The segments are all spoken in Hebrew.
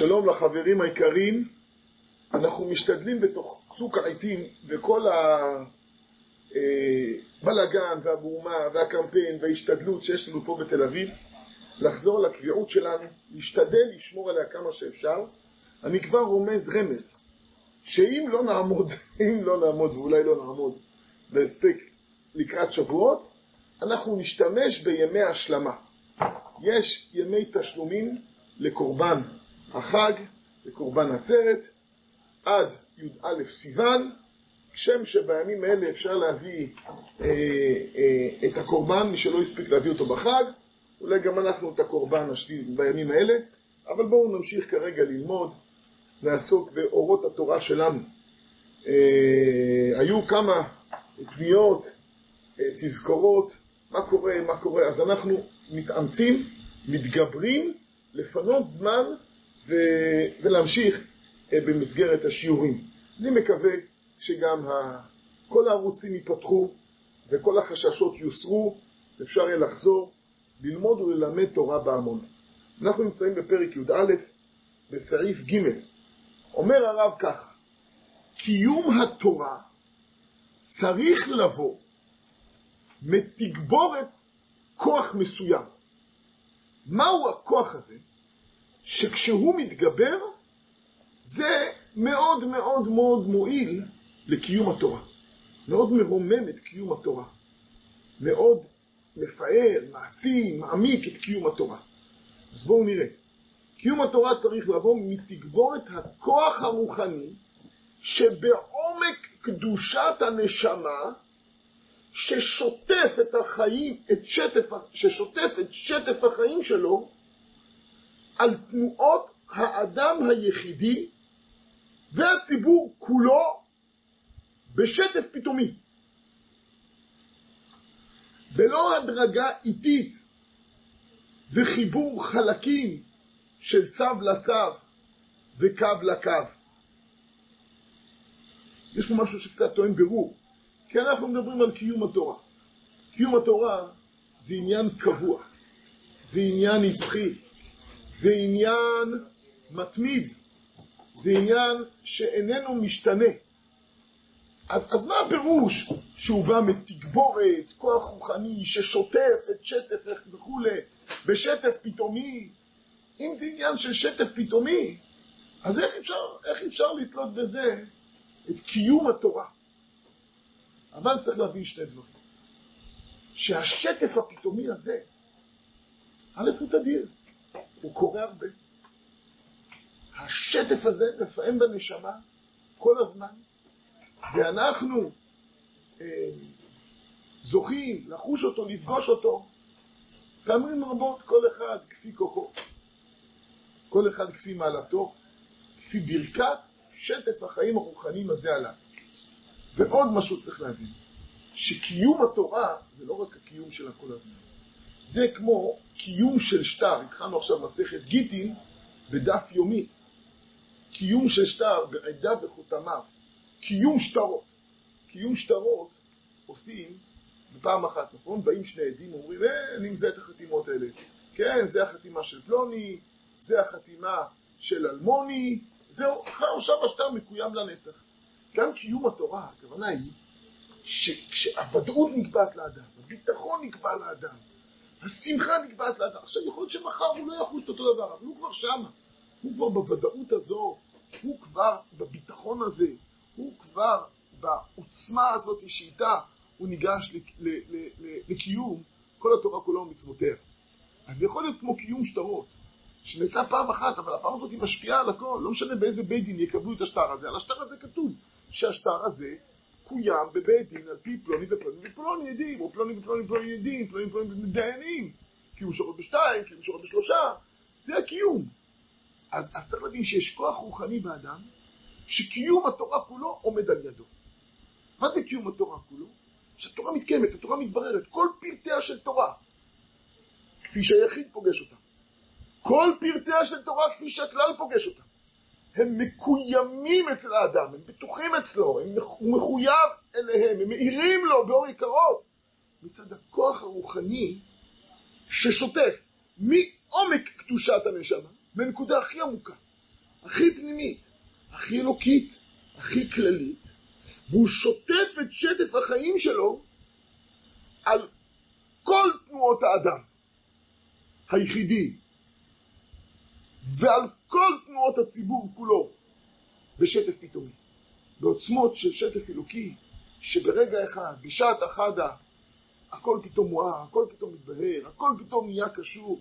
שלום לחברים היקרים. אנחנו משתדלים בתוך צוק העיתים וכל הבלגן והמהומה והקמפיין וההשתדלות שיש לנו פה בתל אביב לחזור לקביעות שלנו, להשתדל לשמור עליה כמה שאפשר. אני כבר רומז רמז, שאם לא נעמוד, אם לא נעמוד ואולי לא נעמוד בהספק לקראת שבועות, אנחנו נשתמש בימי השלמה. יש ימי תשלומים לקורבן החג, לקורבן עצרת, עד י"א סיוון, כשם שבימים האלה אפשר להביא אה, אה, את הקורבן, מי שלא הספיק להביא אותו בחג, אולי גם אנחנו את הקורבן נשתיל בימים האלה, אבל בואו נמשיך כרגע ללמוד, לעסוק באורות התורה שלנו. אה, היו כמה פניות, אה, תזכורות, מה קורה, מה קורה, אז אנחנו מתאמצים, מתגברים, לפנות זמן ו... ולהמשיך אה, במסגרת השיעורים. אני מקווה שגם ה... כל הערוצים ייפתחו וכל החששות יוסרו, אפשר יהיה לחזור, ללמוד וללמד תורה בהמון. אנחנו נמצאים בפרק י"א, בסעיף ג', אומר הרב ככה, קיום התורה צריך לבוא מתגבורת כוח מסוים. מהו הכוח הזה? שכשהוא מתגבר, זה מאוד מאוד מאוד מועיל לקיום התורה. מאוד מרומם את קיום התורה. מאוד מפאר, מעצים, מעמיק את קיום התורה. אז בואו נראה. קיום התורה צריך לבוא מתגבורת הכוח הרוחני שבעומק קדושת הנשמה ששוטף את החיים, את שטף, ששוטף את שטף החיים שלו על תנועות האדם היחידי והציבור כולו בשטף פתאומי. בלא הדרגה איטית וחיבור חלקים של צו לצו וקו לקו. יש פה משהו שקצת טוען ברור, כי אנחנו מדברים על קיום התורה. קיום התורה זה עניין קבוע, זה עניין נדחי, זה עניין מתמיד, זה עניין שאיננו משתנה. אז, אז מה הפירוש שהוא בא מתגבורת, כוח רוחני ששוטף את שטף וכולי, בשטף פתאומי? אם זה עניין של שטף פתאומי, אז איך אפשר, איך אפשר לתלות בזה את קיום התורה? אבל צריך להבין שני דברים. שהשטף הפתאומי הזה, א' הוא תדיר, הוא קורה הרבה. השטף הזה מפעם בנשמה כל הזמן, ואנחנו אה, זוכים לחוש אותו, לפגוש אותו, פעמים רבות כל אחד כפי כוחו, כל אחד כפי מעלתו, כפי ברכת שטף החיים הרוחניים הזה עליו. ועוד משהו צריך להבין, שקיום התורה זה לא רק הקיום שלה כל הזמן. זה כמו קיום של שטר, התחלנו עכשיו מסכת גיטין בדף יומי. קיום של שטר בעדה וחותמיו, קיום שטרות. קיום שטרות עושים בפעם אחת, נכון? באים שני עדים, אומרים, אה, אני מזהה את החתימות האלה. כן, זה החתימה של פלוני, זה החתימה של אלמוני, זהו, עכשיו השטר מקוים לנצח. גם קיום התורה, הכוונה היא שכשהוודאות נקבעת לאדם, הביטחון נקבע לאדם, השמחה נקבעת לאדם. עכשיו, יכול להיות שמחר הוא לא יחוש את אותו דבר, אבל הוא כבר שמה. הוא כבר בוודאות הזו, הוא כבר בביטחון הזה, הוא כבר בעוצמה הזאת שאיתה הוא ניגש לקיום כל התורה כולה ומצוותיה. אז זה יכול להיות כמו קיום שטרות, שנעשה פעם אחת, אבל הפעם הזאת היא משפיעה על הכל, לא משנה באיזה בית דין יקבלו את השטר הזה, על השטר הזה כתוב שהשטר הזה קוים בבית דין על פי פלוני ופלוני ופלוני עדים, או פלוני ופלוני ופלוני עדים, פלוני ופלוני דיינים, קיום שעות בשתיים, קיום שעות בשלושה, זה הקיום. אז, אז צריך להבין שיש כוח רוחני באדם, שקיום התורה כולו עומד על ידו. מה זה קיום התורה כולו? שהתורה מתקיימת, התורה מתבררת, כל פרטיה של תורה, כפי שהיחיד פוגש אותה. כל פרטיה של תורה כפי שהכלל פוגש אותה. הם מקוימים אצל האדם, הם בטוחים אצלו, הם, הוא מחויב אליהם, הם מאירים לו באור יקרות. מצד הכוח הרוחני ששוטף מעומק קדושת הנשמה, בנקודה הכי עמוקה, הכי פנימית, הכי אלוקית, הכי כללית, והוא שוטף את שטף החיים שלו על כל תנועות האדם היחידי ועל כל תנועות הציבור כולו בשטף פתאומי, בעוצמות של שטף אלוקי, שברגע אחד, בשעת אחדה, הכל פתאום מואר, הכל פתאום מתבהר, הכל פתאום נהיה קשור.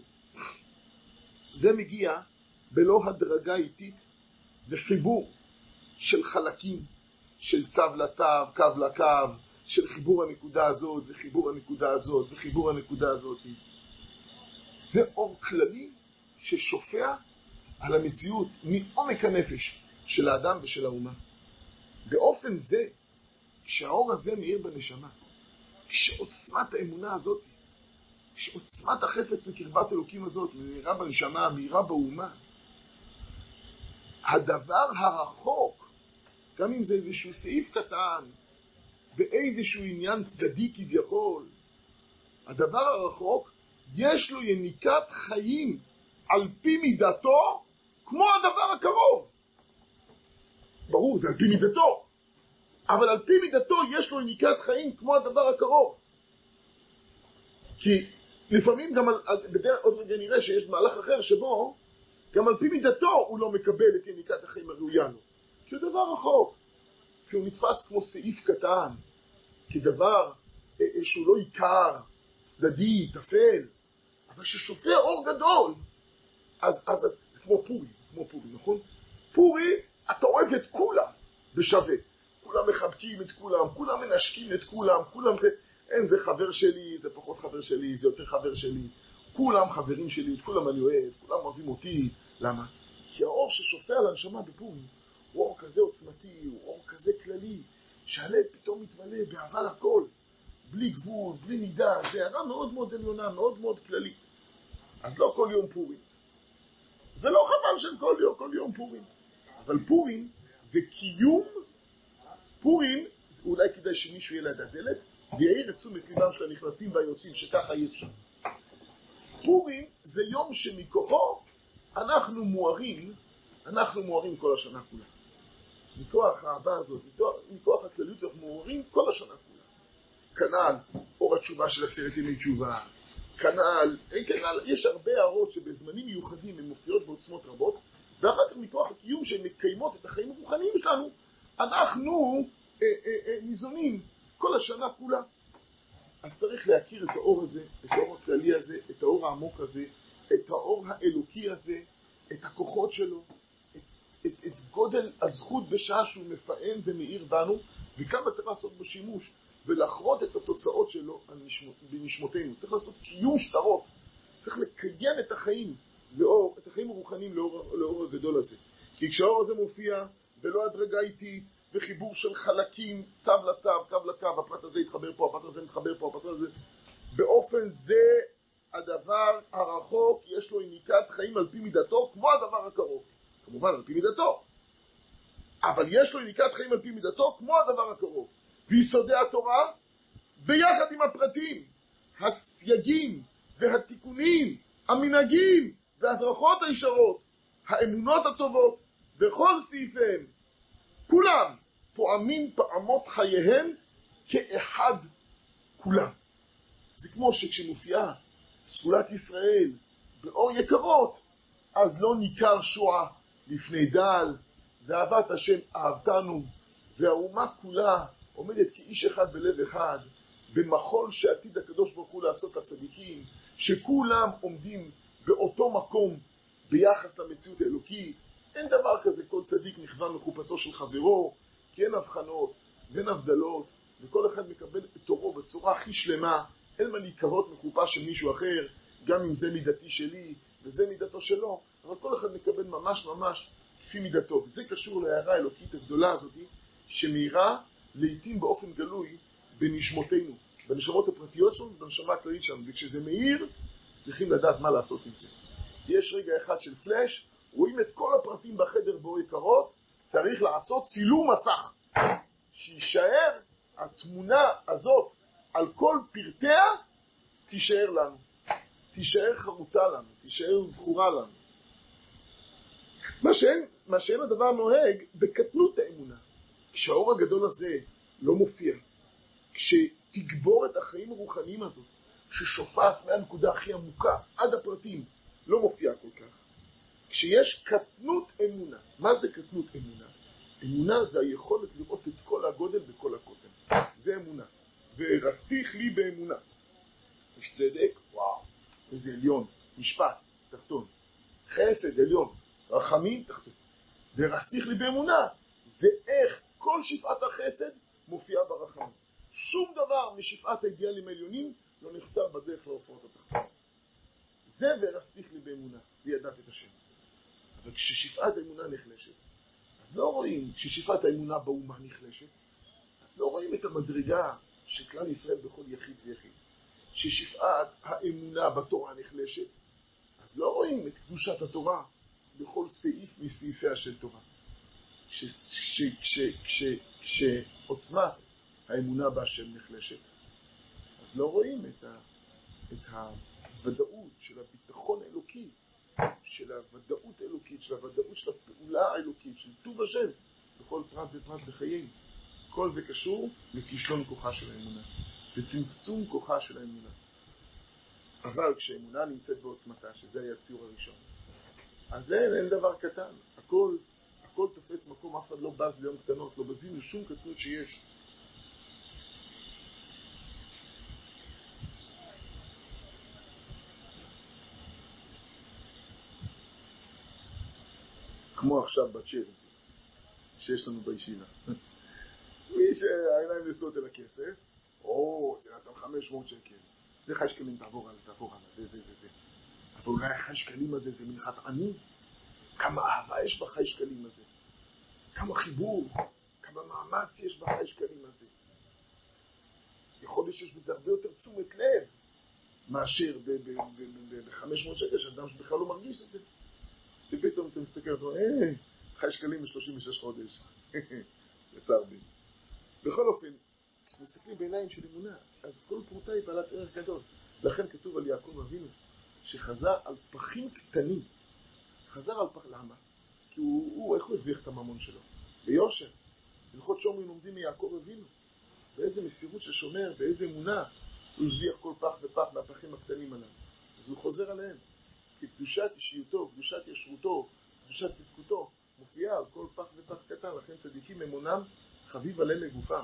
זה מגיע בלא הדרגה איטית וחיבור של חלקים, של צו לצו, קו לקו, של חיבור הנקודה הזאת וחיבור הנקודה הזאת וחיבור הנקודה הזאת. זה אור כללי ששופע על המציאות מעומק הנפש של האדם ושל האומה. באופן זה, כשהאור הזה מאיר בנשמה, כשעוצמת האמונה הזאת, כשעוצמת החפץ לקרבת אלוקים הזאת מאירה בנשמה, מאירה באומה, הדבר הרחוק, גם אם זה איזשהו סעיף קטן, באיזשהו עניין צדדי כביכול, הדבר הרחוק, יש לו יניקת חיים על פי מידתו, כמו הדבר הקרוב. ברור, זה על פי מידתו. אבל על פי מידתו יש לו יניקת חיים כמו הדבר הקרוב. כי לפעמים גם, על, בדרך, עוד רגע נראה שיש מהלך אחר שבו גם על פי מידתו הוא לא מקבל את יניקת החיים הראויה לו. כי הוא דבר רחוק, כי הוא נתפס כמו סעיף קטן, כדבר אה, אה, שהוא לא עיקר, צדדי, טפל, אבל ששופע אור גדול, אז, אז זה כמו פורי, כמו פורי, נכון? פורי, אתה אוהב את כולם בשווה. כולם מחבקים את כולם, כולם מנשקים את כולם, כולם זה, אין, זה חבר שלי, זה פחות חבר שלי, זה יותר חבר שלי. כולם חברים שלי, את כולם אני אוהב, כולם אוהבים אותי. למה? כי האור ששופע על הנשמה בפורים הוא אור כזה עוצמתי, הוא אור כזה כללי, שהלב פתאום מתמלא באהבה לכל, בלי גבול, בלי מידה, זה הערה מאוד מאוד עליונה, מאוד מאוד כללית. אז לא כל יום פורים. חבל של כל יום, כל יום פורים. אבל פורים זה קיום, פורים, אולי כדאי שמישהו יהיה ליד הדלת, ויעיר את תשומת ליבם של הנכנסים והיוצאים, שככה אי אפשר. פורים זה יום שמכוחו אנחנו מוארים, אנחנו מוארים כל השנה כולה. מכוח האהבה הזאת, מכוח הכלליות אנחנו מוארים כל השנה כולה. כנ"ל אור התשובה של עשרת ימי תשובה, כנ"ל, כנ"ל, יש הרבה הערות שבזמנים מיוחדים הן מופיעות בעוצמות רבות, ואחר כך מכוח הקיום שהן מקיימות את החיים הרוחניים שלנו, אנחנו אה, אה, אה, ניזונים כל השנה כולה. אז צריך להכיר את האור הזה, את האור הכללי הזה, את האור העמוק הזה, את האור האלוקי הזה, את הכוחות שלו, את, את, את גודל הזכות בשעה שהוא מפעם ומאיר בנו, וכמה צריך לעשות בו שימוש, ולחרות את התוצאות שלו בנשמותינו. צריך לעשות קיום שטרות, צריך לקיים את החיים, לאור, את החיים הרוחניים לאור, לאור הגדול הזה. כי כשהאור הזה מופיע ולא הדרגה איטית, וחיבור של חלקים, צו לצו, קו לקו, הפרט הזה יתחבר פה, הפרט הזה מתחבר פה, הפרט הזה... באופן זה הדבר הרחוק יש לו איניקת חיים על פי מידתו, כמו הדבר הקרוב. כמובן על פי מידתו. אבל יש לו איניקת חיים על פי מידתו, כמו הדבר הקרוב. ויסודי התורה, ביחד עם הפרטים, הסייגים והתיקונים, המנהגים וההדרכות הישרות, האמונות הטובות, בכל סעיפיהם, כולם פועמים פעמות חייהם כאחד כולם. זה כמו שכשמופיעה סגולת ישראל באור יקרות, אז לא ניכר שועה לפני דל, ואהבת השם אהבתנו, והאומה כולה עומדת כאיש אחד בלב אחד, במחול שעתיד הקדוש ברוך הוא לעשות לצדיקים, שכולם עומדים באותו מקום ביחס למציאות האלוקית. אין דבר כזה, כל צדיק נכוון מחופתו של חברו, כי אין הבחנות ואין הבדלות, וכל אחד מקבל את תורו בצורה הכי שלמה, אין מה להיקרות מחופה של מישהו אחר, גם אם זה מידתי שלי וזה מידתו שלו, אבל כל אחד מקבל ממש ממש כפי מידתו. וזה קשור להערה האלוקית הגדולה הזאת, שמאירה לעיתים באופן גלוי בנשמותינו, בנשמות הפרטיות שלנו ובנשמה הכללית שלנו. וכשזה מאיר, צריכים לדעת מה לעשות עם זה. יש רגע אחד של פלאש, רואים את כל הפרטים בחדר בו יקרות, צריך לעשות צילום מסך, שיישאר התמונה הזאת על כל פרטיה, תישאר לנו. תישאר חרוטה לנו, תישאר זכורה לנו. מה שאין, מה שאין הדבר נוהג בקטנות האמונה. כשהאור הגדול הזה לא מופיע, כשתגבור את החיים הרוחניים הזאת, ששופעת מהנקודה הכי עמוקה עד הפרטים, לא מופיע כל כך. כשיש קטנות אמונה, מה זה קטנות אמונה? אמונה זה היכולת לראות את כל הגודל בכל הקוטן. זה אמונה. ורסתיך לי באמונה. יש צדק, וואו, איזה עליון. משפט, תחתון. חסד, עליון. רחמים, תחתון. ורסתיך לי באמונה, זה איך כל שפעת החסד מופיעה ברחמים. שום דבר משפעת האידיאלים העליונים לא נחסר בדרך להופעות התחתונות. זה ורסתיך לי באמונה, וידעת את השם. אבל כששפעת האמונה נחלשת, אז לא רואים, כששפעת האמונה באומה נחלשת, אז לא רואים את המדרגה של כלל ישראל בכל יחיד ויחיד. כששפעת האמונה בתורה נחלשת, אז לא רואים את קדושת התורה בכל סעיף מסעיפיה של תורה. כשעוצמת האמונה בהשם נחלשת, אז לא רואים את, ה, את הוודאות של הביטחון האלוקי, של הוודאות האלוקית, של הוודאות של הפעולה האלוקית, של טוב השם, בכל פרט ופרט בחיינו. כל זה קשור לכישלון כוחה של האמונה, לצמצום כוחה של האמונה. אבל כשאמונה נמצאת בעוצמתה, שזה היה הציור הראשון, אז אין, אין דבר קטן, הכל, הכל תופס מקום, אף אחד לא בז ליום קטנות, לא בזים לשום קטנות שיש. כמו עכשיו בצ'ריטי, שיש לנו בישיבה. מי שהעיניים נשואות אל הכסף, או, זה נתן 500 שקל, זה חי שקלים, תעבור הלאה, תעבור הלאה, זה, זה, זה, זה. אבל אולי החי שקלים הזה זה מנחת עני? כמה אהבה יש בחי שקלים הזה? כמה חיבור, כמה מאמץ יש בחי שקלים הזה? יכול להיות שיש בזה הרבה יותר תשומת לב מאשר ב-500 שקל, שאדם שבכלל לא מרגיש את זה. ופתאום אתה מסתכל, אתה אומר, אה, חי שקלים ב-36 חודש. יצר בי. בכל אופן, כשמסתכלים בעיניים של אמונה, אז כל פרוטה היא בעלת ערך גדול. לכן כתוב על יעקב אבינו, שחזר על פחים קטנים. חזר על פח... למה? כי הוא, הוא איך הוא הרוויח את הממון שלו? ביושר. הלכות שומרים לומדים מיעקב אבינו. באיזה מסירות של שומר, באיזה אמונה הוא הרוויח כל פח ופח מהפחים הקטנים הללו. אז הוא חוזר עליהם. כי קדושת אישיותו, קדושת ישרותו, קדושת צדקותו, מופיעה על כל פח ופח קטן, לכן צדיקים אמונם חביב עליהם מגופם.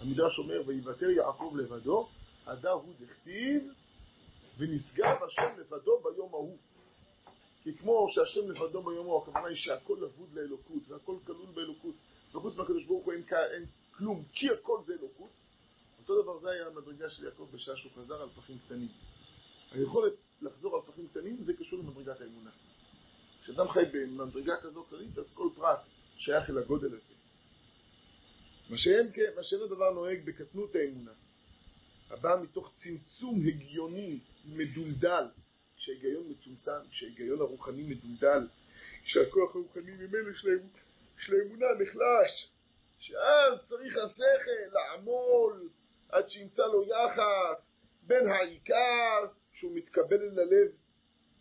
המדרש אומר, ויוותר יעקב לבדו, הדר הוא דכתיב, ונשגב השם לבדו ביום ההוא. כי כמו שהשם לבדו ביום ההוא, הכוונה היא שהכל לבוד לאלוקות, והכל כלול באלוקות, וחוץ מהקדוש ברוך הוא אין, אין כלום, כי הכל זה אלוקות. אותו דבר זה היה המדרגה של יעקב בשעה שהוא חזר על פחים קטנים. היכולת לחזור על פחים קטנים זה קשור למדרגת האמונה. כשאדם חי במדרגה כזו כללית, אז כל פרט שייך אל הגודל הזה. מה שאין, כן, מה שאין הדבר נוהג בקטנות האמונה, הבא מתוך צמצום הגיוני מדולדל, כשההיגיון מצומצם, כשההיגיון הרוחני מדולדל, כשהכוח הרוחני ממילא של האמונה נחלש, שאז צריך השכל לעמול עד שימצא לו יחס בין העיקר שהוא מתקבל אל הלב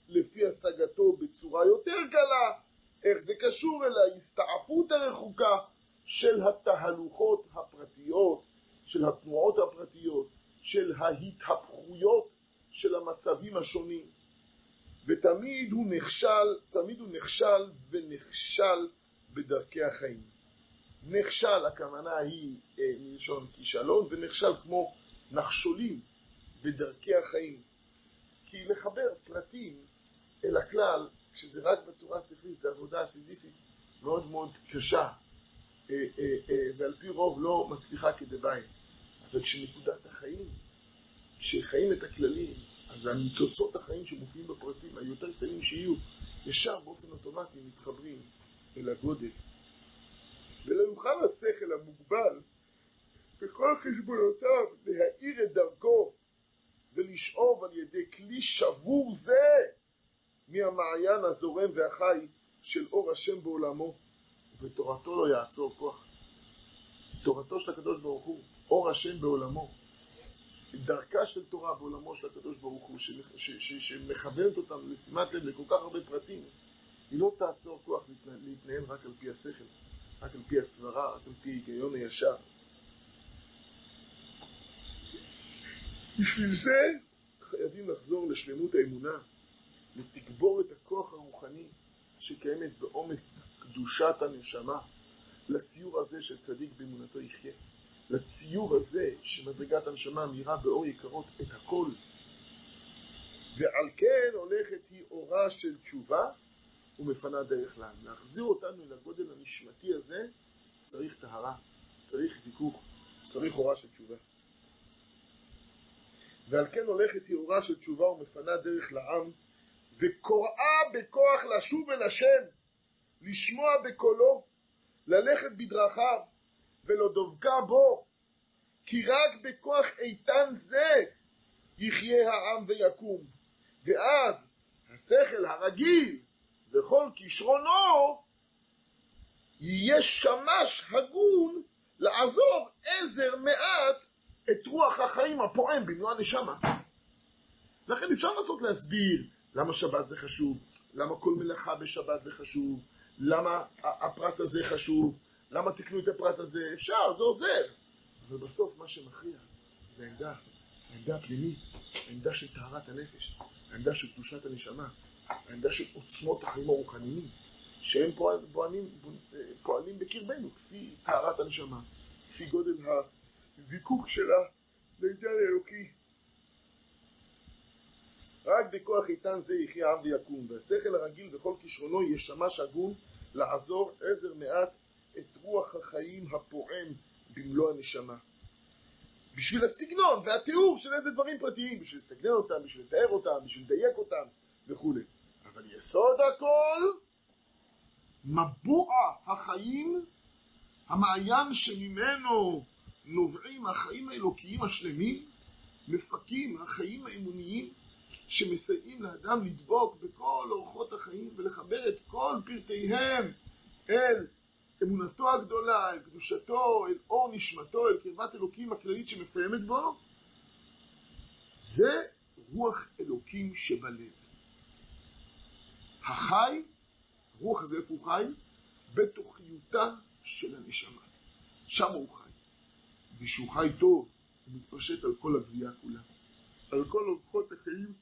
לפי השגתו בצורה יותר קלה, איך זה קשור אל ההסתעפות הרחוקה של התהלוכות הפרטיות, של התנועות הפרטיות, של ההתהפכויות של המצבים השונים. ותמיד הוא נכשל, תמיד הוא נכשל ונכשל בדרכי החיים. נכשל, הכוונה היא אה, מלשון כישלון, ונכשל כמו נחשולים בדרכי החיים. כי לחבר פרטים אל הכלל, כשזה רק בצורה שכלית, זו עבודה סיזיפית מאוד מאוד קשה, אה, אה, אה, ועל פי רוב לא מצליחה כדבעי. אבל כשנקודת החיים, כשחיים את הכללים, אז הניצוצות החיים שמופיעים בפרטים, היותר קטנים שיהיו, ישר באופן אוטומטי מתחברים אל הגודל. ולא יוכל השכל המוגבל בכל חשבונותיו להאיר את דרכו ולשאוב על ידי כלי שבור זה מהמעיין הזורם והחי של אור השם בעולמו, ובתורתו לא יעצור כוח. תורתו של הקדוש ברוך הוא, אור השם בעולמו, דרכה של תורה בעולמו של הקדוש ברוך הוא, שמכוונת אותנו לשימת לב לכל כך הרבה פרטים, היא לא תעצור כוח להתנהל רק על פי השכל, רק על פי הסברה, רק על פי היגיון הישר. בשביל זה חייבים לחזור לשלמות האמונה, לתגבור את הכוח הרוחני שקיימת בעומק קדושת הנשמה, לציור הזה שצדיק באמונתו יחיה, לציור הזה שמדרגת הנשמה מאירה באור יקרות את הכל. ועל כן הולכת היא אורה של תשובה ומפנה דרך לעם. להחזיר אותנו לגודל הנשמתי הזה צריך טהרה, צריך זיכוך, צריך אורה של תשובה. ועל כן הולכת היא אורה של תשובה ומפנה דרך לעם, וקוראה בכוח לשוב אל השם, לשמוע בקולו, ללכת בדרכיו, ולא דבקה בו, כי רק בכוח איתן זה יחיה העם ויקום. ואז השכל הרגיל וכל כישרונו יהיה שמש הגון לעזוב עזר מעט את רוח החיים הפועם במלוא הנשמה. לכן אפשר לנסות להסביר למה שבת זה חשוב, למה כל מלאכה בשבת זה חשוב, למה הפרט הזה חשוב, למה תקנו את הפרט הזה, אפשר, זה עוזר. אבל בסוף מה שמכריע זה העמדה, העמדה הפנימית, העמדה של טהרת הנפש, העמדה של קדושת הנשמה, העמדה של עוצמות החיים הרוחניים, שהם פועלים, פועלים, פועלים בקרבנו, כפי טהרת הנשמה, כפי גודל הזיקוק שלה לעניין האלוקי. רק בכוח איתן זה יחיה עם ויקום, והשכל הרגיל וכל כישרונו ישמש הגון לעזור עזר מעט את רוח החיים הפועם במלוא הנשמה. בשביל הסגנון והתיאור של איזה דברים פרטיים, בשביל לסגנן אותם, בשביל לתאר אותם, בשביל לדייק אותם וכולי. אבל יסוד הכל, מבוע החיים, המעיין שממנו נובעים החיים האלוקיים השלמים, מפקים החיים האמוניים שמסייעים לאדם לדבוק בכל אורחות החיים ולחבר את כל פרטיהם אל אמונתו הגדולה, אל קדושתו, אל אור נשמתו, אל קרבת אלוקים הכללית שמפעמת בו, זה רוח אלוקים שבלב. החי, הרוח הזה איפה הוא חי? בתוכיותה של הנשמה. שם הוא חי. וכשהוא חי טוב, הוא מתפשט על כל הגבייה כולה. על כל אורחות החיים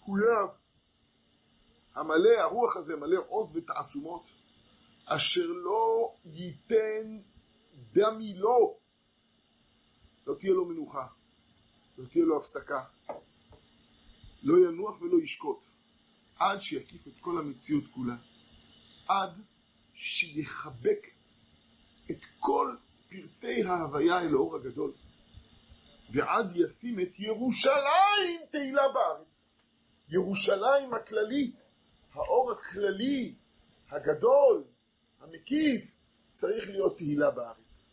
כולם. המלא, הרוח הזה מלא עוז ותעצומות. אשר לא ייתן דמי לו, לא תהיה לו מנוחה, לא תהיה לו הפסקה, לא ינוח ולא ישקוט, עד שיקיף את כל המציאות כולה, עד שיחבק את כל פרטי ההוויה אל האור הגדול, ועד ישים את ירושלים תהילה בארץ. ירושלים הכללית, האור הכללי, הגדול, המקיף, צריך להיות תהילה בארץ.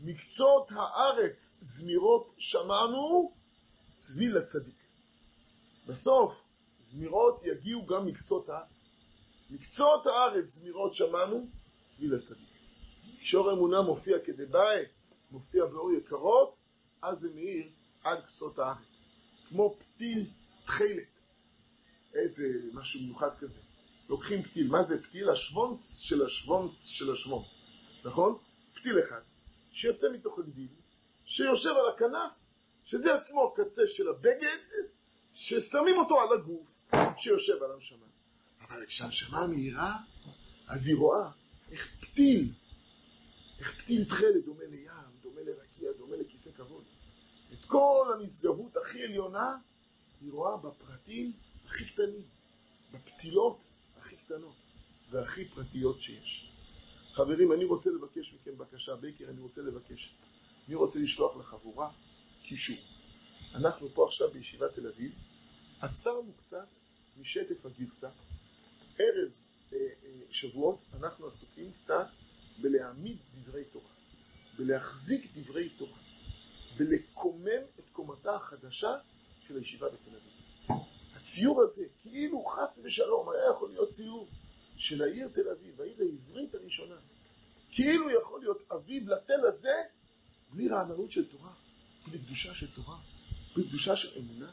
מקצות הארץ זמירות שמענו, צבי לצדיק. בסוף, זמירות יגיעו גם מקצות הארץ. מקצות הארץ זמירות שמענו, צבי לצדיק. כשאור אמונה מופיע כדבעי, מופיע באור יקרות, אז זה מאיר עד קצות הארץ. כמו פתיל תכלת. איזה משהו מיוחד כזה. לוקחים פתיל. מה זה פתיל? השוונץ של השוונץ של השוונץ, נכון? פתיל אחד, שיוצא מתוך הגדיל, שיושב על הכנף, שזה עצמו הקצה של הבגד, ששמים אותו על הגוף, שיושב על הנשמה. אבל כשהנשמה מהירה, אז היא רואה איך פתיל, איך פתיל תכלת דומה לים, דומה לרקיע, דומה לכיסא כבוד. את כל הנשגבות הכי עליונה, היא רואה בפרטים הכי קטנים, בפתילות קטנות והכי פרטיות שיש. חברים, אני רוצה לבקש מכם בקשה, בייקר, אני רוצה לבקש. אני רוצה לשלוח לחבורה קישור. אנחנו פה עכשיו בישיבת תל אביב, עצרנו קצת משטף הגרסה. ערב אה, אה, שבועות אנחנו עסוקים קצת בלהעמיד דברי תורה, בלהחזיק דברי תורה, בלקומם את קומתה החדשה של הישיבה בתל אביב. הציור הזה, כאילו חס ושלום היה יכול להיות ציור של העיר תל אביב, העיר העברית הראשונה, כאילו יכול להיות אביב לתל הזה, בלי רעננות של תורה, בלי קדושה של תורה, בלי קדושה של אמונה,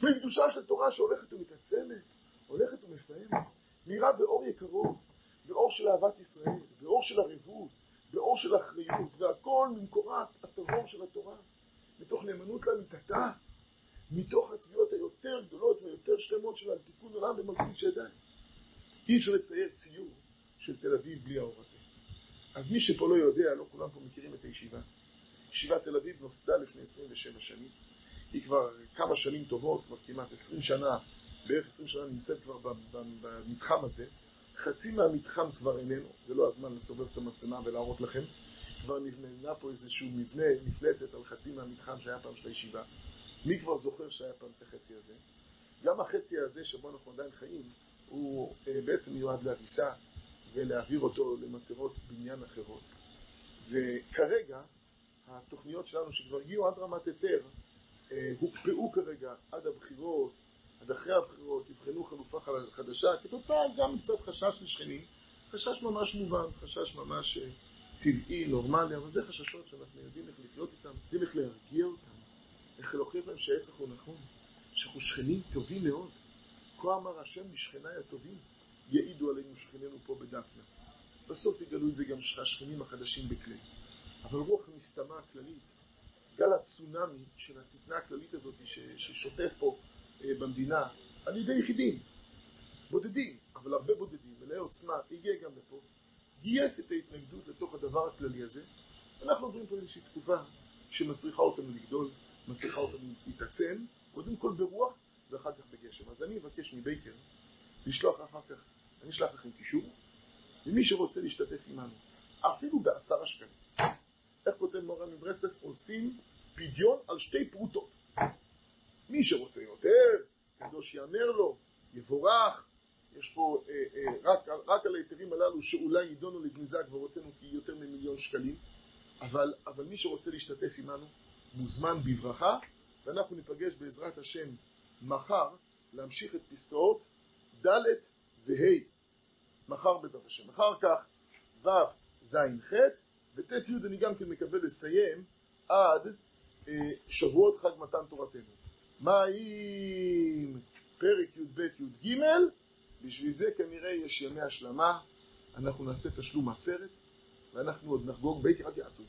בלי קדושה של תורה שהולכת ומתעצמת, הולכת ומפעמת, נראה באור יקרו, באור של אהבת ישראל, באור של ערבות, באור של אחריות, והכל ממקורת הטרור של התורה, מתוך נאמנות לאמיתתה, מתוך התביעות היותר גדולות והיותר שלמות של תיקון עולם במלכות שידיים. אי אפשר לצייר ציור של תל אביב בלי האור הזה. אז מי שפה לא יודע, לא כולם פה מכירים את הישיבה. ישיבת תל אביב נוסדה לפני 27 שנים. היא כבר כמה שנים טובות, כבר כמעט 20 שנה, בערך 20 שנה נמצאת כבר במתחם הזה. חצי מהמתחם כבר איננו, זה לא הזמן לצובב את המצלמה ולהראות לכם. כבר נבנה פה איזשהו מבנה, מפלצת על חצי מהמתחם שהיה פעם של הישיבה. מי כבר זוכר שהיה פעם את החצי הזה? גם החצי הזה שבו אנחנו עדיין חיים, הוא אה, בעצם מיועד להריסה ולהעביר אותו למטרות בניין אחרות. וכרגע, התוכניות שלנו שכבר הגיעו עד רמת היתר, אה, הוקפאו כרגע עד הבחירות, עד אחרי הבחירות, יבחנו חלופה חדשה, כתוצאה גם קצת חשש לשכנים, חשש ממש מובן, חשש ממש אה, טבעי, נורמלי, אבל זה חששות שאנחנו יודעים איך לחיות איתם, יודעים איך להרגיע אותם, איך להוכיח להם שההפך הוא נכון, שאנחנו שכנים טובים מאוד. כה אמר השם לשכניי הטובים, יעידו עלינו שכנינו פה בדפנה. בסוף יגלו את זה גם השכנים החדשים בכלי. אבל רוח המסתמה הכללית, גל הצונאמי של השטנה הכללית הזאת ששוטף פה אה, במדינה, על ידי יחידים, בודדים, אבל הרבה בודדים, מלאי עוצמה, הגיע גם לפה, גייס את ההתנגדות לתוך הדבר הכללי הזה. אנחנו עוברים פה איזושהי תקופה שמצריכה אותנו לגדול, מצריכה אותנו להתעצם, קודם כל ברוח ואחר כך בגשם. אז אני אבקש מבייקר לשלוח אחר כך, אני אשלח לכם קישור, ומי שרוצה להשתתף עמנו, אפילו בעשרה שקלים. איך כותב מורה מברסלב? עושים פדיון על שתי פרוטות. מי שרוצה יותר, קדוש יאמר לו, יבורך. יש פה אה, אה, רק, רק על ההיתרים הללו שאולי יידונו לגניזה כבר הוצאנו יותר ממיליון שקלים, אבל, אבל מי שרוצה להשתתף עמנו מוזמן בברכה, ואנחנו ניפגש בעזרת השם מחר להמשיך את פסקאות ד' וה', מחר בעזרת השם. אחר כך ו', ז', ח', וט', י' אני גם כן מקווה לסיים עד אה, שבועות חג מתן תורתנו. מה אם פרק י"ב י"ג? בשביל זה כנראה יש ימי השלמה, אנחנו נעשה תשלום עצרת, ואנחנו עוד נחגוג, בעיקר אל יעצו,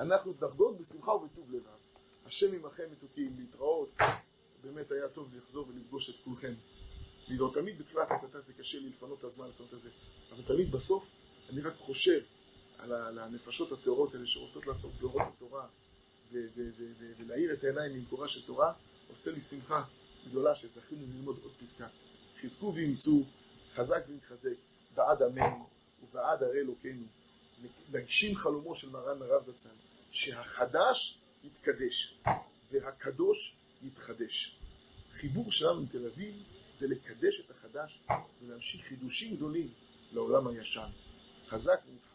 אנחנו נחגוג בשמחה ובטוב לבב. השם עמכם מתוקים, להתראות. באמת היה טוב לחזור ולפגוש את כולכם. לדאוג תמיד בתחילת הקלטה זה קשה לי לפנות את הזמן לפנות את זה, אבל תמיד בסוף אני רק חושב על הנפשות הטהורות האלה שרוצות לעשות באורות התורה ולהאיר את העיניים ממקורה של תורה, עושה לי שמחה גדולה שזכינו ללמוד עוד פסקה. חזקו ואימצו, חזק ונתחזק, בעד עמנו ובעד הרי אלוקינו. נגשים חלומו של מרן הרב זצ"ל, שהחדש יתקדש והקדוש יתחדש. חיבור שלנו עם תל אביב זה לקדש את החדש ולהמשיך חידושים גדולים לעולם הישן. חזק ומתחזק.